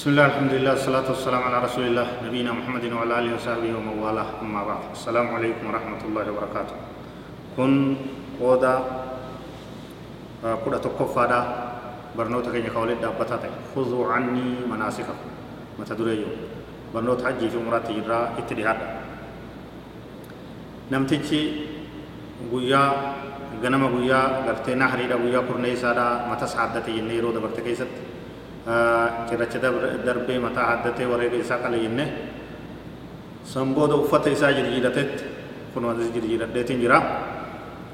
بسم الله الحمد لله والصلاة والسلام على رسول الله نبينا محمد وعلى آله وصحبه ومن والاه أما بعد السلام عليكم ورحمة الله وبركاته كن قودا كودا تكفادا برنوتا كي يقول دابتا خذوا عني مناسككم متى دريو برنوت حجي في مرات جرا اتدهاد نمتيجي guyyaa ganama guyyaa gartee nahriidha guyyaa kurneysaadha mata saaddate jenne yeroo dabarte keessatti cirracha darbee mataa haddatee wareega isaa qale jenne san booda uffata isaa jirjiiratetti kun wanti jirjiiradheetiin jira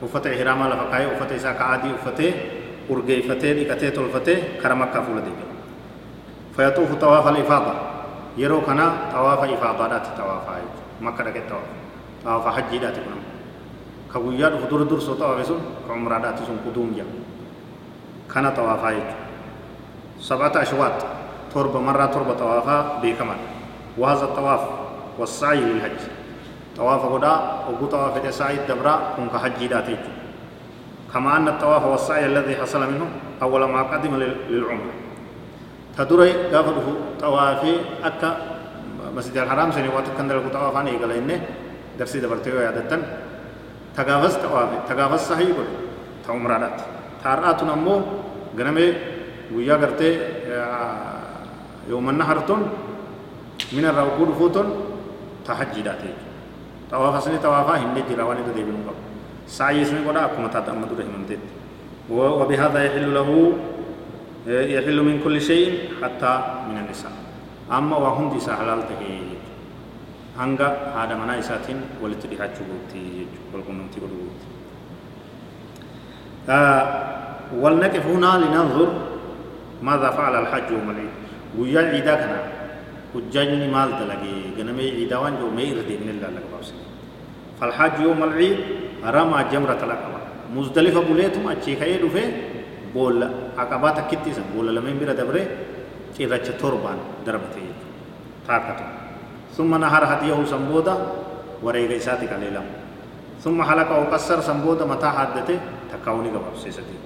uffata ihraamaa lafa kaayee uffata isaa ka adii uffatee urgeeffatee dhiqatee tolfatee kara makkaa fuulatee jira fayaxuufu xawaafa ifaada yeroo kana xawaafa ifaadaadhaatti xawaafaa makka dhaqee xawaafa xawaafa hajjiidhaati kun ka guyyaa dhufu dura dursoo xawaafe sun ka umraadhaati sun quduum jira kana xawaafaa jechuudha سبعة أشواط تربة مرة تربة طوافا بكمان. وهذا الطواف والسعي للحج. طواف غدا وقو طواف السعي الدبرة كن كحج داتيج كما أن الطواف والسعي الذي حصل منه أول ما قدم للعمرة. تدري قافله طوافي أكا مسجد الحرام سني وقت كان دلقو طوافان إيقال إنه درسي دبرتيو يادتن تقافز طوافي تقافز صحيح قل. تعمرات تارآتنا مو غنمي irraa oguu dhufuutun ta hajjiidhaate jechuudha xawaafa sini xawaafaa hin jira waan itti deebinu qabu saayii sini godha akkuma taate amma dura himamteetti وبهذا يحل له يحل من كل شيء حتى من النساء أما وهم دي حلال تهي hanga haadha manaa isaatiin walitti dhihaachuu gootti jechuudha walqunnamtii godhuu gootti. ولنقف هنا لننظر ماذا فعل الحج يوم العيد ويا عيدا كان حجاجني مال دلقي غنمي عيدا وان جو مير دي من الله لك فالحج يوم العيد رمى جمرة العقبة. مزدلفة بوليتم أتشي خير في بول عقبات كتي سن بول لمن بيرا دبره كيرتش توربان دربتي. تاكتو. ثم نهر هديه سنبودا وريغ إساتي كاليلا ثم حلق أو قصر سنبودا متى حدته تكاوني قباب سيستي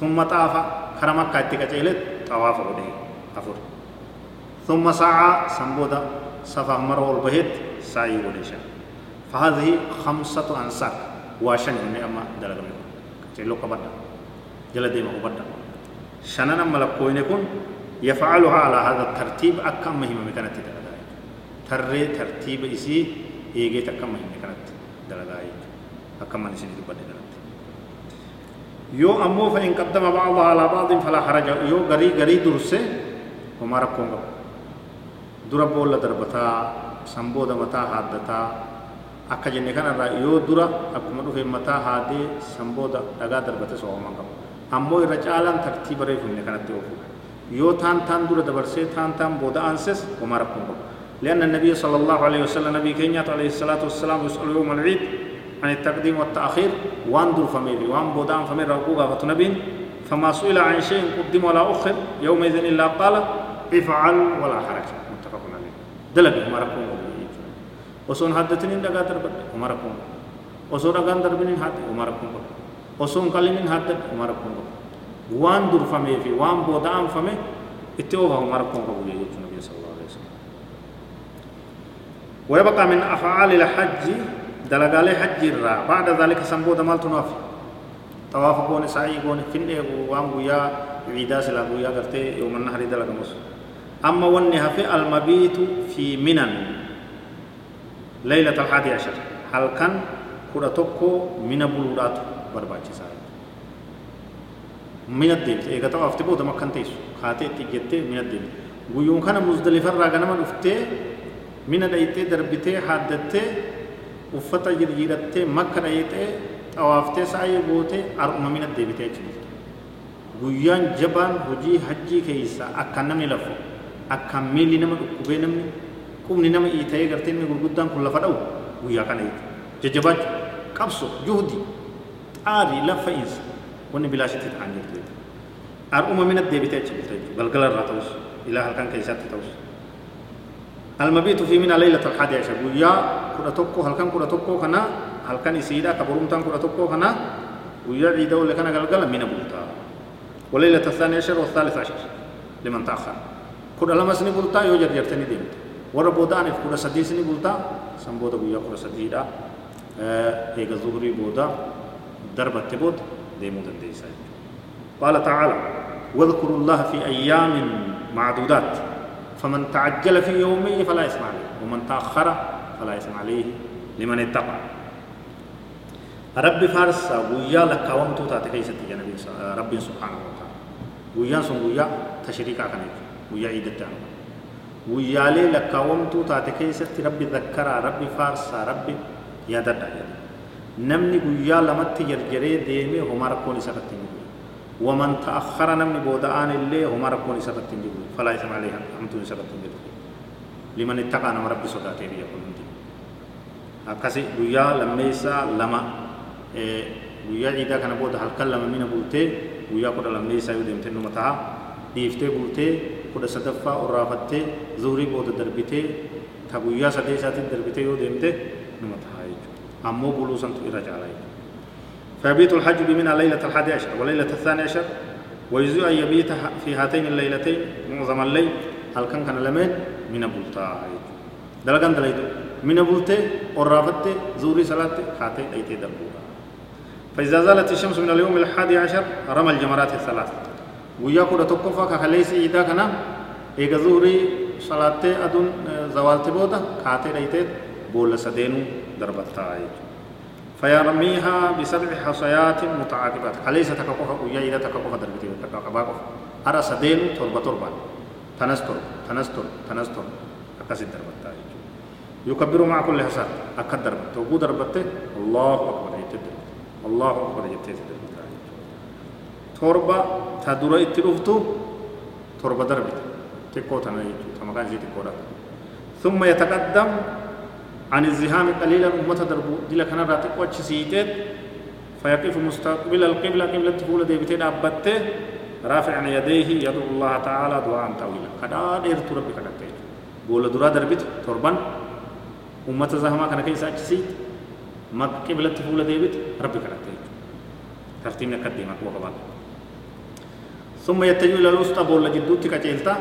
ثم طاف كرمك كاتك جيلت طواف ودي أفر ثم سعى سنبودا صفا مروه البهت سعي وديشا فهذه خمسة أنصار واشن من أما دلغم جلو كبدا جل ديما كبدا شننا ملكوين يكون يفعلها على هذا الترتيب أكم مهمة مكانت دلغاي ترى ترتيب إسي إيجي تكم مهمة مكانت دلغاي أكم من سنة بدل يو أمو فإن قدم بعضها على بعض فلا حرج يو غري غري درسه وما ركون درب ولا دربتا سمبودا متا حادتا akka jenne kanarraa yoo dura akkuma dhufe mataa haadee sambooda dhagaa darbate sooman qabu ammoo irra caalaan tartiiba reefumne kanatti oofudha yoo taan taan dura dabarsee taan taan booda aanses وما ركون qabu لأن النبي صلى الله عليه وسلم نبي كينيات عليه الصلاة والسلام يسأل يوم العيد عن التقديم والتأخير وانظر فميلي وان بودان فميل رقوقا فتنبين فما سئل عن شيء قدم ولا أخر يومئذ إلا قال افعل ولا حرج. متفق عليه. دلق ما ركون وصون حدثني دغا درب عمر ركون وصون دغان دربنين حد عمر ركون وصون قلنين حد عمر ركون وان دور فمي في وان بودان فمي اتوه عمر ركون قبول النبي صلى الله عليه وسلم. ويبقى من أفعال الحج دلقالي حج الرا بعد ذلك سنبود مال تنافي طواف قون سعي قون فنه وان قويا عيدا سلا قويا قرتي يوم النهر دلق مس أما ونها في المبيت في منن ليلة الحادي عشر هل كان كرة توكو من بلورات برباچي ساري من الدين إيغا طواف تبو دمكان تيسو خاتي تيجتي من الدين قيون كان مزدلفة راغنما نفتي من دايتي دربتي حادتي uffata jirjiirattee makka dhayitee xawaaftee saayee gootee har'uma mina deebitee jechuudha guyyaan jabaan hojii hajjii keessa akka namni lafu akka miilli nama dhukkubee namni qubni nama iita'ee gartee inni gurguddaan kun lafa dha'u guyyaa kana jechuudha jajjabaachuu qabso juhdi xaarii laffa'iinsa wanni bilaashitti ta'an jirtu har'uma mina deebitee achi bultee galgala irraa ta'us ilaa halkan keessatti ta'us المبيت في من ليلة الحادي عشر. ويا كنا توكو هل كان كنا توكو كنا هل كان يسيدا كبرون تان كنا توكو كنا ويا عيدا ولا كان قال قال من بولتا. وليلة الثاني عشر والثالث عشر. لمن تأخر. كنا لما سني بولتا يوجد يرتني ديمت ورا بودان كنا سدي سني بولتا سنبودا ويا كنا سديدا. هيك الظهري بودا. ضربة تبود. ديمو دنديسا قال تعالى واذكروا الله في أيام معدودات. فمن تعجل في يومه فلا إثم عليه ومن تأخر فلا إثم عليه لمن اتقى. رب فارس ويا لك ومتو تاتي ستي جنبي رب سبحانه وتعالى. ويا سن ويا تشريكا كان ويا عيد التانو ويا لي لك ومتو تاتي ستي رب ذكر رب فارس رب يا دد نمني ويا لمت يرجري ديمي هم ركوني سكتين ومن تأخر نمني بودا آن اللي هم ربون سبت جدو فلا يسمع عليها أمتون سبت جدو لمن اتقى نم رب صداته يقول من جدو أكسي ويا لميسا لما إيه، ويا إذا كان بودا هل كلم من بوته ويا قد لميسا يودم تنو متعا ديفته بوته قد صدفة ورافته زوري بودا دربته تا ويا صديساتي دربته يودم تنو متعا أمو بلوسان تقرأ جالا يجو فيبيت الحج بمنى ليلة الحادي عشر وليلة الثاني عشر ويجوز أن يبيت في هاتين الليلتين معظم الليل هل كان كان لمن من بلتا دلقان دلائدو من بلتا ورافت زوري صلاة هاتين أيتي دبورا فإذا زالت الشمس من اليوم الحادي عشر رمى الجمرات الثلاث. ويا كودا توقفا كخليس إيدا كنا إيغا زوري صلاة أدون زوال تبودا كاتي ريتت بول سدينو دربتا فيرميها بسبع حصيات متعاقبات. خليس تكقفا ويا إيدا تكقفا دربتي. تكقفا أرى سدينو تربة تربة. تنستر تنستر تنستر. أكاسي دربتا يكبر مع كل حساب أكد دربت وبو دربتة؟ الله أكبر. يتدر الله أكبر. جبتي توربا تدورا اتلوفتو توربا دربت تكو تنا تمكان زي تكو ثم يتقدم عن الزهام قليلا أمة دربو دي لكنا راتك وچ سيتت فيقف مستقبل القبلة قبلة تقول دي بتين أبت رافعا يديه يدعو الله تعالى دعاء طويلا. كدا دير تربي كدا بولا درا دربت توربان أمة زهما كان كيسا سيت مكة قبلة فول ديبت ربي كرته ترتيب نكدي مكوا كبان ثم يتجه إلى الوسطى بول جدوت كجيلتا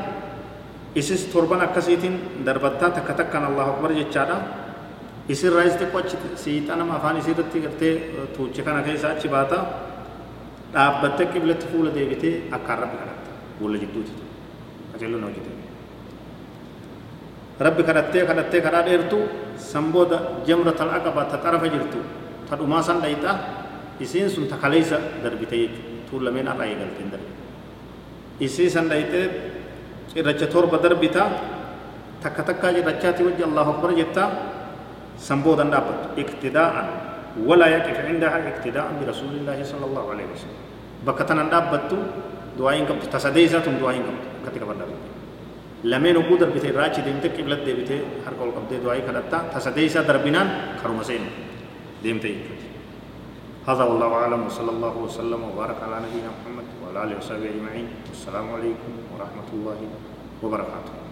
إسس تربان أكسيتين دربتا تك تك كان الله أكبر جتشادا رايز تقوى سيتانا ما فاني سيرتي كرتي توجه كان كيسا أچي باتا dhaabbattee qiblatti fuula deebitee akkaan rabbi kadhatte boolla jidduuti qajeelloon hojjete rabbi kadhattee kadhattee kadhaa dheertu سنبودا جمرة العقبة تطرف جرتو تدوما سن دايتا isiin sun takaleeysa darbite jechuudha tuun lameen har'a eegalteen darbe isii san dhayitee cirracha torba darbita takka takkaa cirrachaati wajji allahu akbar jetta سنبودا دابت. اقتداء. ولا يقف عندها اقتداء برسول الله صلى الله عليه وسلم. بكتنا نابت دعاين قبت تسديزة دعاين قبت كتك بردار لمن وقود ربته راجي دمت قبلت دبته هر قول قبت دعاين قلتا تسديزة دربنا كرمسين دمت هذا والله أعلم. وصلى الله وسلم وبارك على نبينا محمد وعلى آله وصحبه أجمعين. والسلام عليكم ورحمة الله وبركاته.